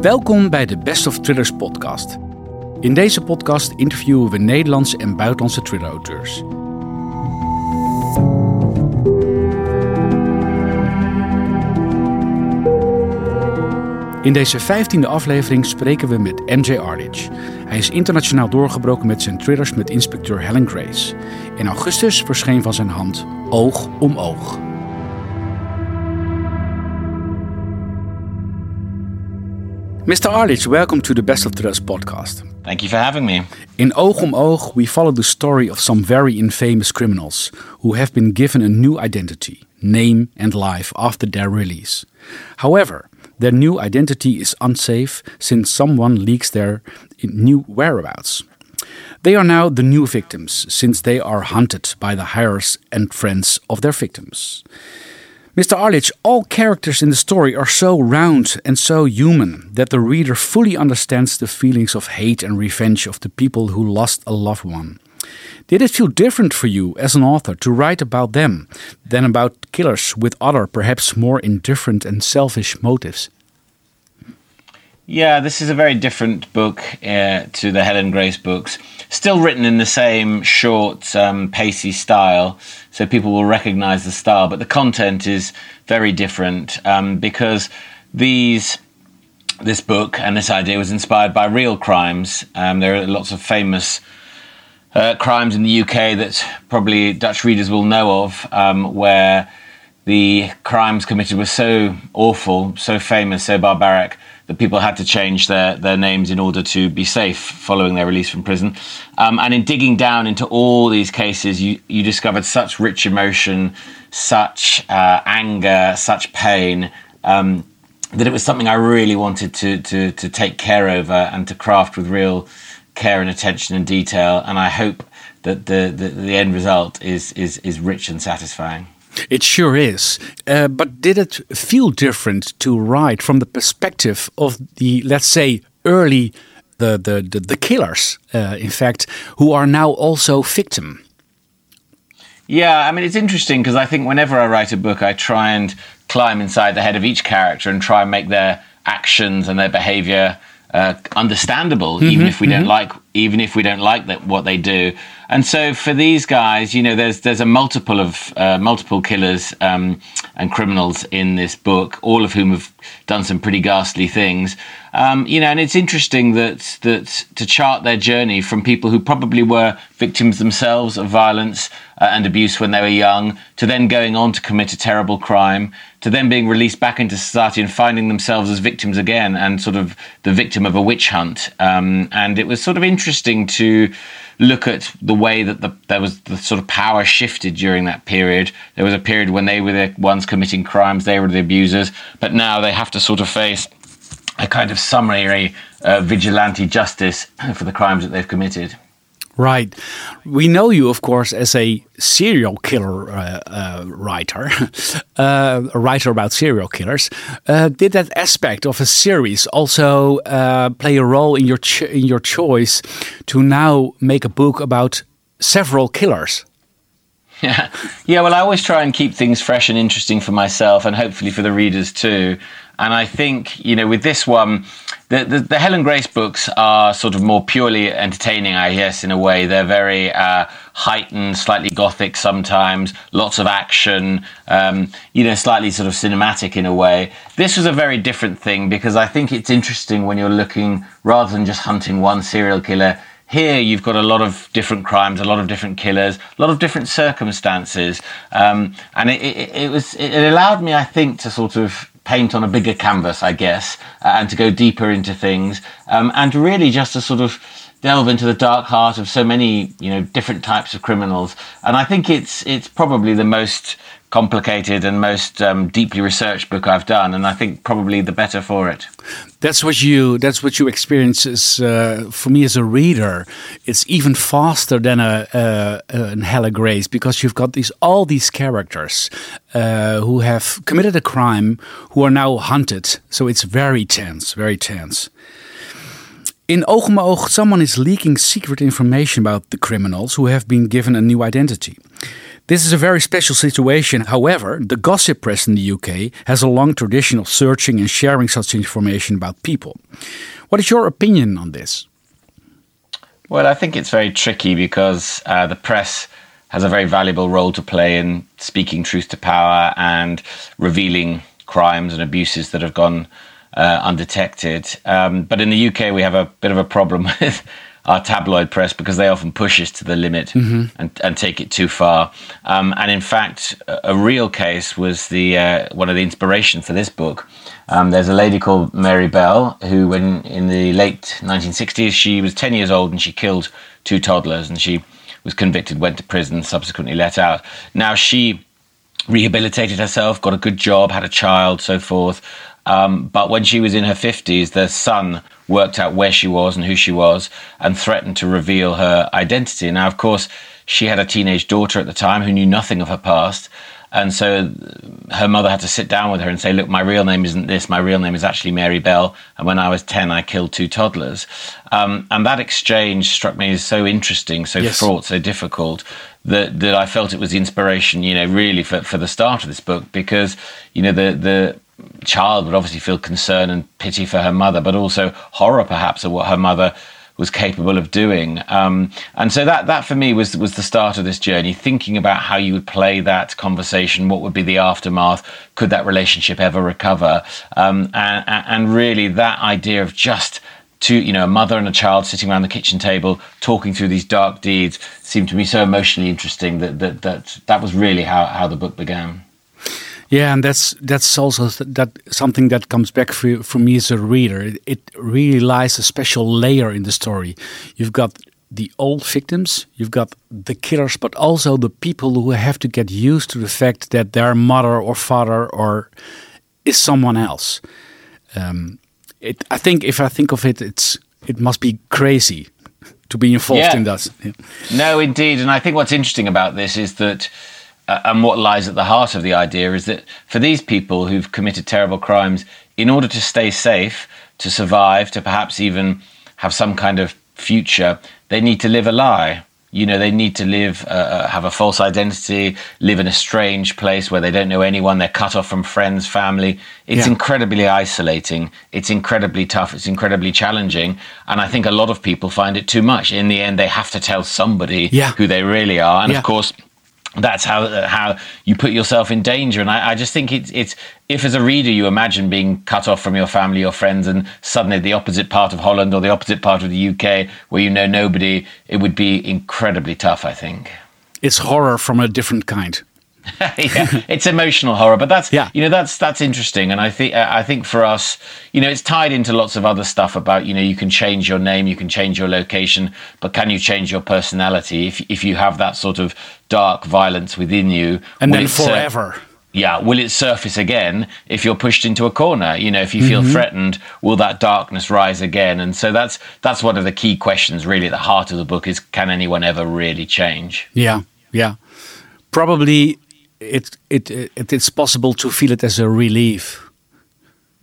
Welkom bij de Best of Thrillers podcast. In deze podcast interviewen we Nederlandse en buitenlandse thriller-auteurs. In deze vijftiende aflevering spreken we met MJ Ardich. Hij is internationaal doorgebroken met zijn thrillers met inspecteur Helen Grace. In augustus verscheen van zijn hand Oog om Oog. Mr. Arlidge, welcome to the Best of Thrillers podcast. Thank you for having me. In Oog om Oog, we follow the story of some very infamous criminals who have been given a new identity, name, and life after their release. However, their new identity is unsafe since someone leaks their new whereabouts. They are now the new victims since they are hunted by the hirers and friends of their victims. Mr. Arlidge, all characters in the story are so round and so human that the reader fully understands the feelings of hate and revenge of the people who lost a loved one. Did it feel different for you as an author to write about them than about killers with other, perhaps more indifferent and selfish motives? Yeah, this is a very different book uh, to the Helen Grace books. Still written in the same short, um, pacey style, so people will recognize the style, but the content is very different um, because these this book and this idea was inspired by real crimes. Um, there are lots of famous uh, crimes in the UK that probably Dutch readers will know of, um, where the crimes committed were so awful, so famous, so barbaric that people had to change their, their names in order to be safe following their release from prison. Um, and in digging down into all these cases, you, you discovered such rich emotion, such uh, anger, such pain. Um, that it was something I really wanted to, to, to take care over and to craft with real care and attention and detail. And I hope that the, the, the end result is, is, is rich and satisfying. It sure is. Uh, but did it feel different to write from the perspective of the, let's say, early the the the, the killers, uh, in fact, who are now also victim? Yeah, I mean it's interesting because I think whenever I write a book, I try and climb inside the head of each character and try and make their actions and their behavior uh, understandable, mm -hmm, even if we mm -hmm. don't mm-hmm. like even if we don't like that what they do. And so for these guys, you know, there's there's a multiple of uh, multiple killers um, and criminals in this book, all of whom have done some pretty ghastly things. Um, you know, and it's interesting that that to chart their journey from people who probably were victims themselves of violence uh, and abuse when they were young, to then going on to commit a terrible crime, to then being released back into society and finding themselves as victims again, and sort of the victim of a witch hunt. Um, and it was sort of interesting to look at the way that the, there was the sort of power shifted during that period. There was a period when they were the ones committing crimes, they were the abusers, but now they have to sort of face a kind of summary uh, vigilante justice for the crimes that they've committed. Right. We know you, of course, as a serial killer uh, uh, writer, uh, a writer about serial killers. Uh, did that aspect of a series also uh, play a role in your in your choice to now make a book about several killers? Yeah, yeah. Well, I always try and keep things fresh and interesting for myself, and hopefully for the readers too. And I think you know, with this one the, the, the, Helen Grace books are sort of more purely entertaining, I guess, in a way. They're very uh, heightened, slightly gothic sometimes, lots of action, um, you know, slightly sort of cinematic in a way. This was a very different thing because I think it's interesting when you're looking, rather than just hunting one serial killer, here you've got a lot of different crimes, a lot of different killers, a lot of different circumstances, um, and it, it, it was it allowed me, I think, to sort of paint on a bigger canvas, I guess, uh, and to go deeper into things, um, and really just to sort of delve into the dark heart of so many, you know, different types of criminals. And I think it's it's probably the most complicated and most um, deeply researched book I've done, and I think probably the better for it. That's what you. That's what you experience. As, uh, for me as a reader, it's even faster than a, a, a Helen Grace because you've got these all these characters uh, who have committed a crime who are now hunted. So it's very tense, very tense. In Oog Oog, someone is leaking secret information about the criminals who have been given a new identity. This is a very special situation. However, the gossip press in the UK has a long tradition of searching and sharing such information about people. What is your opinion on this? Well, I think it's very tricky because uh, the press has a very valuable role to play in speaking truth to power and revealing crimes and abuses that have gone uh, undetected. Um, but in the UK, we have a bit of a problem with our tabloid press because they often push us to the limit mm-hmm. and, and, take it too far. Um, and in fact, a, a, real case was the uh, one of the inspiration for this book. Um, there's a lady called Mary Bell who, when in the late 1960s, she was 10 years old and she killed two toddlers, and she was convicted, went to prison, subsequently let out. Now she rehabilitated herself, got a good job, had a child, so forth. Um, but when she was in her 50s, the son worked out where she was and who she was and threatened to reveal her identity. Now, of course, she had a teenage daughter at the time who knew nothing of her past. And so her mother had to sit down with her and say, Look, my real name isn't this. My real name is actually Mary Bell. And when I was 10, I killed two toddlers. Um, and that exchange struck me as so interesting, so yes. fraught, so difficult that, that I felt it was the inspiration, you know, really for, for the start of this book because, you know, the, the, child would obviously feel concern and pity for her mother, but also horror perhaps of what her mother was capable of doing. Um, and so that that for me was was the start of this journey, thinking about how you would play that conversation, what would be the aftermath, could that relationship ever recover, um, and, and really that idea of just two, you know, a mother and a child sitting around the kitchen table talking through these dark deeds seemed to me so emotionally interesting that that that, that was really how, how the book began. Yeah, and that's that's also that something that comes back for, for me as a reader. It, it really lies a special layer in the story. You've got the old victims, you've got the killers, but also the people who have to get used to the fact that their mother or father or is someone else. Um, it, I think if I think of it, it's it must be crazy to be involved yeah. in that. Yeah. No, indeed, and I think what's interesting about this is that uh, and what lies at the heart of the idea is that for these people who've committed terrible crimes, in order to stay safe, to survive, to perhaps even have some kind of future, they need to live a lie. You know, they need to live, uh, uh, have a false identity, live in a strange place where they don't know anyone, they're cut off from friends, family. It's yeah. incredibly isolating. It's incredibly tough. It's incredibly challenging. And I think a lot of people find it too much. In the end, they have to tell somebody yeah. who they really are. And yeah. of course, that's how uh, how you put yourself in danger. And I, I, just think it's it's if as a reader you imagine being cut off from your family or friends, and suddenly the opposite part of Holland or the opposite part of the UK where you know nobody, it would be incredibly tough. I think it's horror from a different kind. yeah, it's emotional horror, but that's yeah. you know that's that's interesting, and I think I think for us, you know, it's tied into lots of other stuff about you know you can change your name, you can change your location, but can you change your personality if if you have that sort of dark violence within you, and then forever. Uh, yeah, will it surface again if you're pushed into a corner? You know, if you feel mm-hmm. threatened, will that darkness rise again? And so that's that's one of the key questions, really, at the heart of the book is: Can anyone ever really change? Yeah, yeah. Probably it, it, it it's possible to feel it as a relief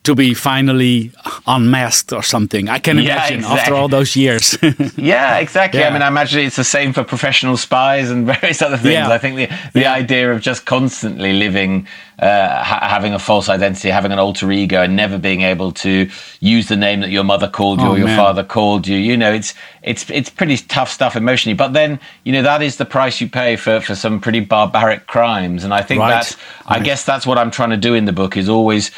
to be finally unmasked or something. I can yeah, imagine exactly. after all those years. yeah, exactly. Yeah. I mean, I imagine it's the same for professional spies and various other things. Yeah. I think the the idea of just constantly living, uh, ha- having a false identity, having an alter ego, and never being able to use the name that your mother called you oh, or your man. father called you. You know, it's it's it's pretty tough stuff emotionally. But then, you know, that is the price you pay for for some pretty barbaric crimes. And I think right. that's, right. I guess that's what I'm trying to do in the book is always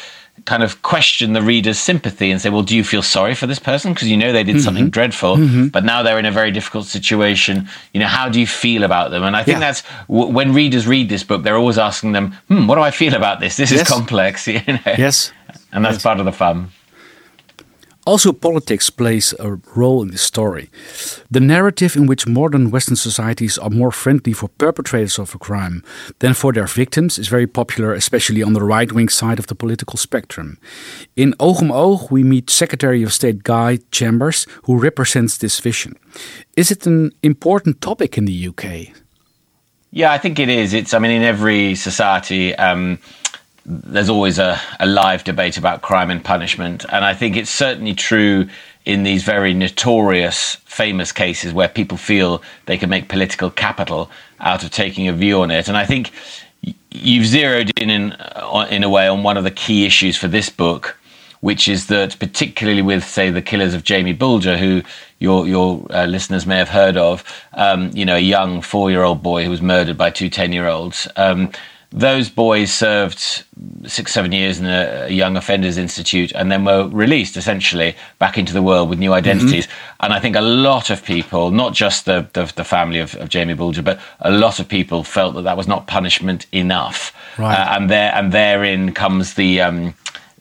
kind of question the reader's sympathy and say, well, do you feel sorry for this person? Because you know they did mm-hmm. something dreadful, mm-hmm. but now they're in a very difficult situation. You know, how do you feel about them? And I think yeah. that's w- when readers read this book, they're always asking them, hmm, what do I feel about this? This yes. is complex, you know? Yes. And that's yes. part of the fun. Also, politics plays a role in this story. The narrative in which modern Western societies are more friendly for perpetrators of a crime than for their victims is very popular, especially on the right wing side of the political spectrum. In Oog om Oog, we meet Secretary of State Guy Chambers, who represents this vision. Is it an important topic in the UK? Yeah, I think it is. It's, I mean, in every society, um, there's always a, a live debate about crime and punishment. And I think it's certainly true in these very notorious, famous cases where people feel they can make political capital out of taking a view on it. And I think you've zeroed in, in uh, in a way on one of the key issues for this book, which is that particularly with say the killers of Jamie Bulger, who your your uh, listeners may have heard of, um, you know, a young four year old boy who was murdered by two 10 year olds. Um, those boys served six, seven years in a, young offenders institute and then were released essentially back into the world with new identities. Mm-hmm. And I think a lot of people, not just the, the, the family of, of, Jamie Bulger, but a lot of people felt that that was not punishment enough. Right. Uh, and there, and therein comes the, um,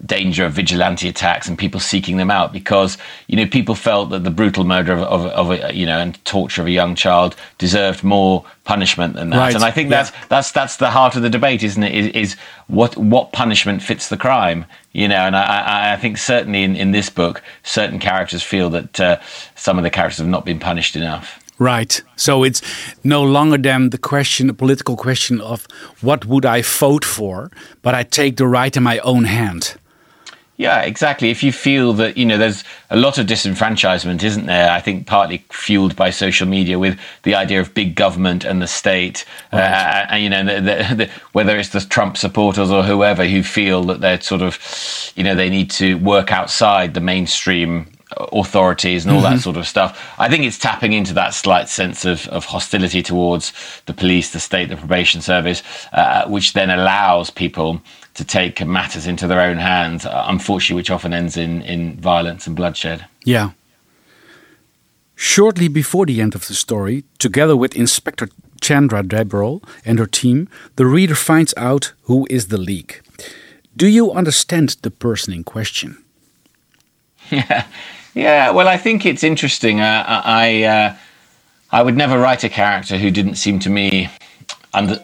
danger of vigilante attacks and people seeking them out because you know people felt that the brutal murder of, of, of a, you know and torture of a young child deserved more punishment than that right. and i think yeah. that's that's that's the heart of the debate isn't it is, is, what what punishment fits the crime you know and i i think certainly in, in this book certain characters feel that uh, some of the characters have not been punished enough Right. So it's no longer then the question, the political question of what would I vote for, but I take the right in my own hand. Yeah, exactly. If you feel that, you know, there's a lot of disenfranchisement, isn't there? I think partly fueled by social media with the idea of big government and the state. Right. Uh, and, you know, the, the, the, whether it's the Trump supporters or whoever who feel that they're sort of, you know, they need to work outside the mainstream authorities and all mm-hmm. that sort of stuff. I think it's tapping into that slight sense of, of hostility towards the police, the state, the probation service, uh, which then allows people to take matters into their own hands, uh, unfortunately, which often ends in, in violence and bloodshed. Yeah. Shortly before the end of the story, together with Inspector Chandra Debrol and her team, the reader finds out who is the leak. Do you understand the person in question? Yeah, yeah. Well, I think it's interesting. Uh, I uh, I would never write a character who didn't seem to me under,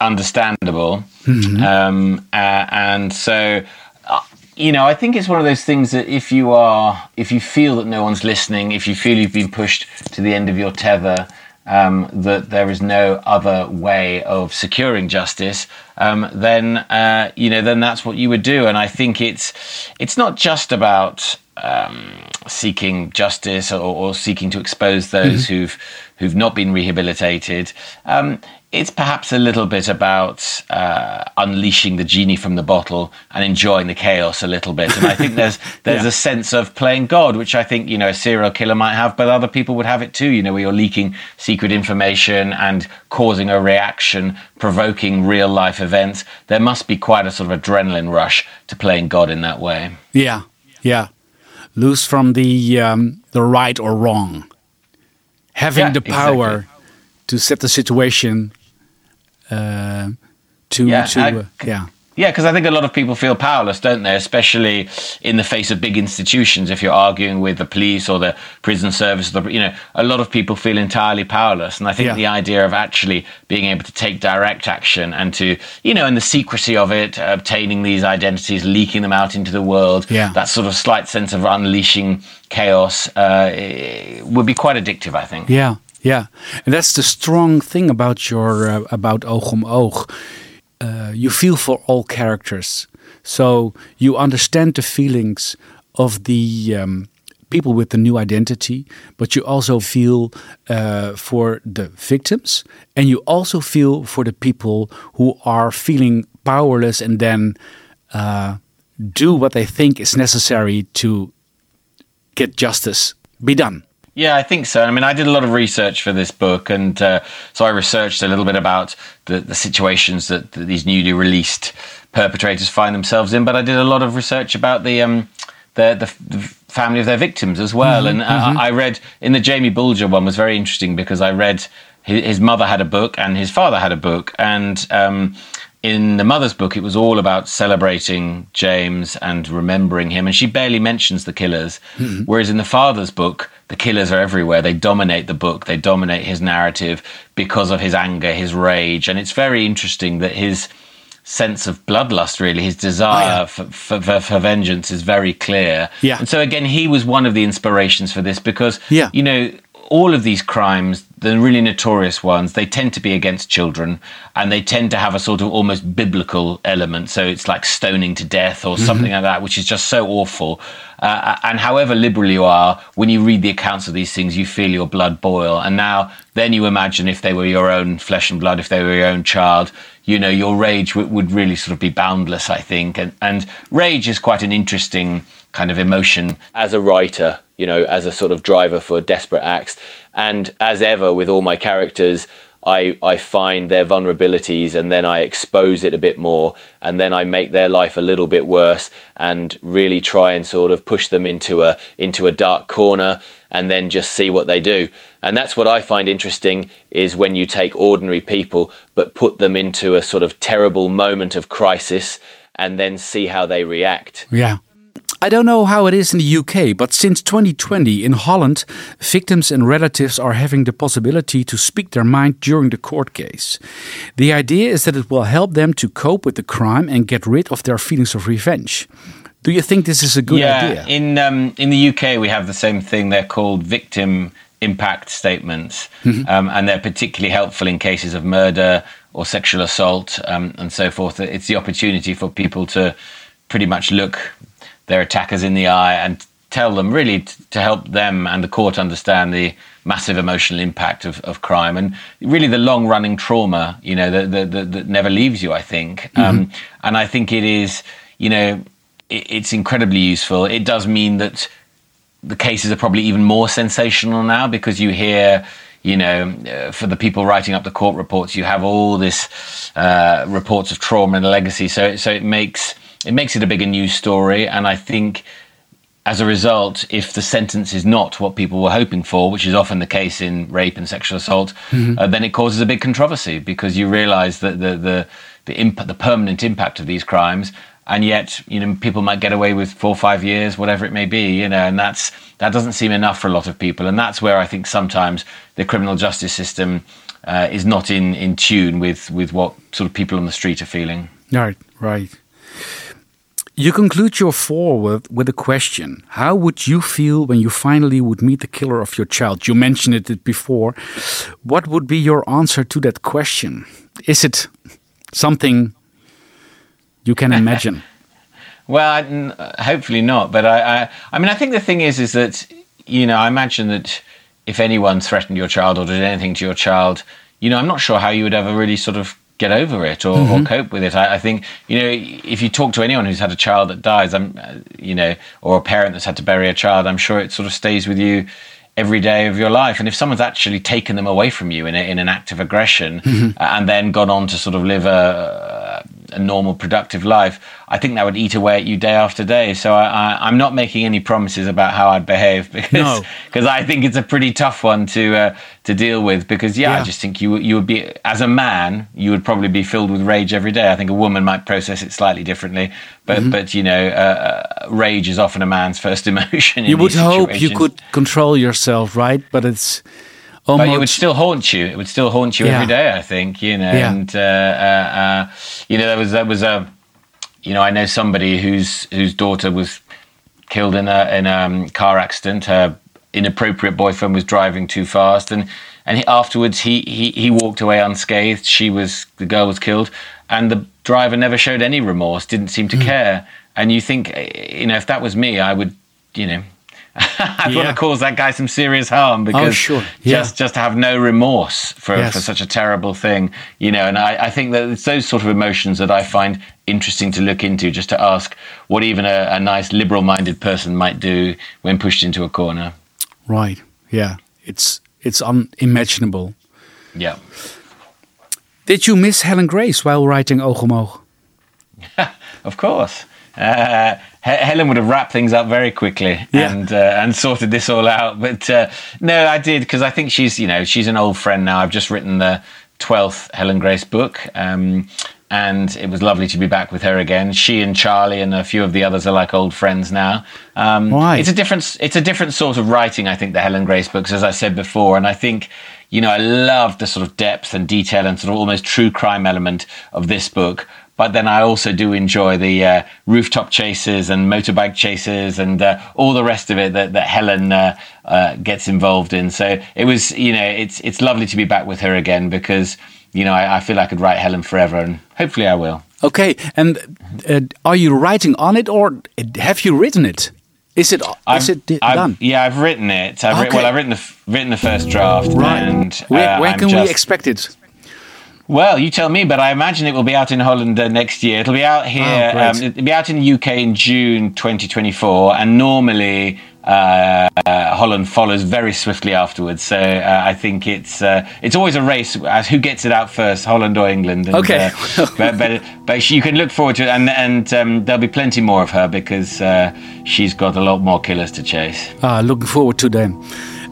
understandable. Mm-hmm. Um, uh, and so, uh, you know, I think it's one of those things that if you are, if you feel that no one's listening, if you feel you've been pushed to the end of your tether, um, that there is no other way of securing justice, um, then uh, you know, then that's what you would do. And I think it's it's not just about um, seeking justice or, or, seeking to expose those mm-hmm. who've who've not been rehabilitated. Um, it's perhaps a little bit about uh, unleashing the genie from the bottle and enjoying the chaos a little bit. And I think there's there's yeah. a sense of playing God, which I think you know a serial killer might have, but other people would have it too. You know, where you're leaking secret information and causing a reaction, provoking real life events. There must be quite a sort of adrenaline rush to playing God in that way. Yeah, yeah. Loose from the um, the right or wrong, having yeah, the power. Exactly. To set the situation uh, to yeah, to uh, yeah. Yeah, because I think a lot of people feel powerless, don't they? Especially in the face of big institutions. If you're arguing with the police or the prison service, the, you know, a lot of people feel entirely powerless. And I think yeah. the idea of actually being able to take direct action and to, you know, in the secrecy of it, obtaining these identities, leaking them out into the world, yeah. that sort of slight sense of unleashing chaos uh, would be quite addictive, I think. Yeah. Yeah, and that's the strong thing about your uh, about Oog om Oog. Uh, you feel for all characters, so you understand the feelings of the um, people with the new identity, but you also feel uh, for the victims, and you also feel for the people who are feeling powerless and then uh, do what they think is necessary to get justice be done. Yeah, I think so. I mean, I did a lot of research for this book, and uh, so I researched a little bit about the, the situations that, that, these newly released perpetrators find themselves in. But I did a lot of research about the um, the, the, the family of their victims as well. Mm-hmm, and mm-hmm. I, I, read in the Jamie Bulger one was very interesting because I read his, his mother had a book and his father had a book, and um, in the mother's book, it was all about celebrating James and remembering him, and she barely mentions the killers. Mm-hmm. Whereas in the father's book, the killers are everywhere. They dominate the book, they dominate his narrative because of his anger, his rage. And it's very interesting that his sense of bloodlust, really, his desire oh, yeah. for, for, for, vengeance is very clear. Yeah. And so, again, he was one of the inspirations for this because, yeah. you know, all of these crimes the really notorious ones, they tend to be against children and they tend to have a sort of almost biblical element. So it's like stoning to death or something like that, which is just so awful. Uh, and however liberal you are, when you read the accounts of these things, you feel your blood boil. And now, then you imagine if they were your own flesh and blood, if they were your own child, you know, your rage w- would really sort of be boundless, I think. And, and rage is quite an interesting kind of emotion as a writer, you know, as a sort of driver for desperate acts. And as ever with all my characters, I, I find their vulnerabilities and then I expose it a bit more and then I make their life a little bit worse and really try and sort of push them into a into a dark corner and then just see what they do. And that's what I find interesting is when you take ordinary people but put them into a sort of terrible moment of crisis and then see how they react. Yeah. I don't know how it is in the UK, but since 2020 in Holland, victims and relatives are having the possibility to speak their mind during the court case. The idea is that it will help them to cope with the crime and get rid of their feelings of revenge. Do you think this is a good yeah, idea? In um, in the UK, we have the same thing. They're called victim impact statements, Mm-hmm. um, and they're particularly helpful in cases of murder or sexual assault um, and so forth. It's the opportunity for people to pretty much look their attackers in the eye and tell them really t- to help them and the court understand the massive emotional impact of, of crime and really the long running trauma you know that, that, that, that never leaves you i think. Um, and i think it is you know it, it's incredibly useful. It does mean that the cases are probably even more sensational now because you hear you know uh, for the people writing up the court reports you have all this uh, reports of trauma and legacy. So so it makes it makes it a bigger news story and i think as a result, if the sentence is not what people were hoping for, which is often the case in rape and sexual assault, uh, then it causes a big controversy because you realise that the the the, imp- the permanent impact of these crimes, and yet you know people might get away with four or five years, whatever it may be, you know, and that's that doesn't seem enough for a lot of people, and that's where I think sometimes the criminal justice system uh, is not in in tune with with what sort of people on the street are feeling. Right, right. You conclude your foreword with a question. How would you feel when you finally would meet the killer of your child? You mentioned it before. What would be your answer to that question? Is it something you can imagine? Well, I- n- uh, hopefully not. But I, I, I mean, I think the thing is, is that you know, I imagine that if anyone threatened your child or did anything to your child, you know, I'm not sure how you would ever really sort of get over it or, or cope with it. I, I think you know, if you talk to anyone who's had a child that dies, I'm, uh, you know, or a parent that's had to bury a child, I'm sure it sort of stays with you every day of your life. And if someone's actually taken them away from you in, a, in an act of aggression uh, and then gone on to sort of live a, a normal, productive life, I think that would eat away at you day after day. So I, I, I'm not making any promises about how I'd behave because No. because I think it's a pretty tough one to uh, to deal with. Because yeah, Yeah. I just think you you would be as a man, you would probably be filled with rage every day. I think a woman might process it slightly differently, but Mm-hmm. but you know, uh, uh, rage is often a man's first emotion. in You would hope you could control yourself, right? But it's But it would still haunt you. It would still haunt you Yeah. every day. I think you know, Yeah. and uh, uh, uh, you know there was there was a, you know, I know somebody whose whose daughter was killed in a in a um, car accident. Her inappropriate boyfriend was driving too fast, and and he, afterwards he, he he walked away unscathed. She was the girl was killed, and the driver never showed any remorse. Didn't seem to care. And you think, you know, if that was me, I would, you know. I'd Yeah. want to cause that guy some serious harm because Oh, sure. Yeah. just just to have no remorse for, Yes. for such a terrible thing, you know. And I, I think that it's those sort of emotions that I find interesting to look into, just to ask what even a, a nice liberal-minded person might do when pushed into a corner. right. Yeah, it's it's unimaginable. Yeah. Did you miss Helen Grace while writing Oog om Oog? Of course. Uh, Helen would have wrapped things up very quickly Yeah. and uh, and sorted this all out. But uh, no, I did because I think she's you know she's an old friend now. I've just written the twelfth Helen Grace book, um, and it was lovely to be back with her again. She and Charlie and a few of the others are like old friends now. Um, Right. It's a different it's a different sort of writing. I think the Helen Grace books, as I said before, and I think you know, I love the sort of depth and detail and sort of almost true crime element of this book. But then I also do enjoy the uh, rooftop chases and motorbike chases and uh, all the rest of it that, that Helen uh, uh, gets involved in. So it was, you know, it's it's lovely to be back with her again because you know I, I feel I could write Helen forever, and hopefully I will. Okay, and uh, are you writing on it or have you written it? Is it is it I've, done? Yeah, I've written it. I've Okay. well, I've written the written the first draft, Right. and Where, uh, where I'm can we expect it? Well, you tell me, but I imagine it will be out in Holland uh, next year. It'll be out here. Oh, um, it'll be out in the UK in June 2024, and normally uh, uh, Holland follows very swiftly afterwards. So uh, I think it's uh, it's always a race as who gets it out first, Holland or England. And, Okay. uh, but but but you can look forward to it, and and um, there'll be plenty more of her because uh, she's got a lot more killers to chase. Ah, looking forward to them.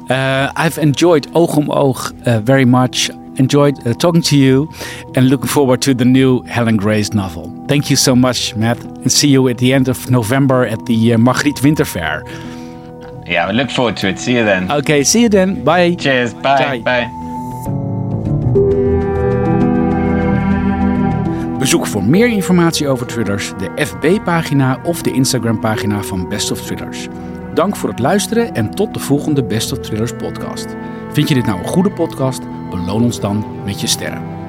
Uh, I've enjoyed Oog om Oog uh, very much. Enjoyed uh, talking to you and looking forward to the new Helen Grace novel. Thank you so much, Matt, and see you at the end of November at the uh, Margriet Winter Fair. Yeah, I look forward to it. See you then. Okay, see you then. Bye. Cheers. Bye. Bye. Bye. Bezoek voor meer informatie over thrillers de FB-pagina of de Instagram-pagina van Best of Thrillers. Dank voor het luisteren en tot de volgende Best of Thrillers podcast. Vind je dit nou een goede podcast? Beloon ons dan met je sterren.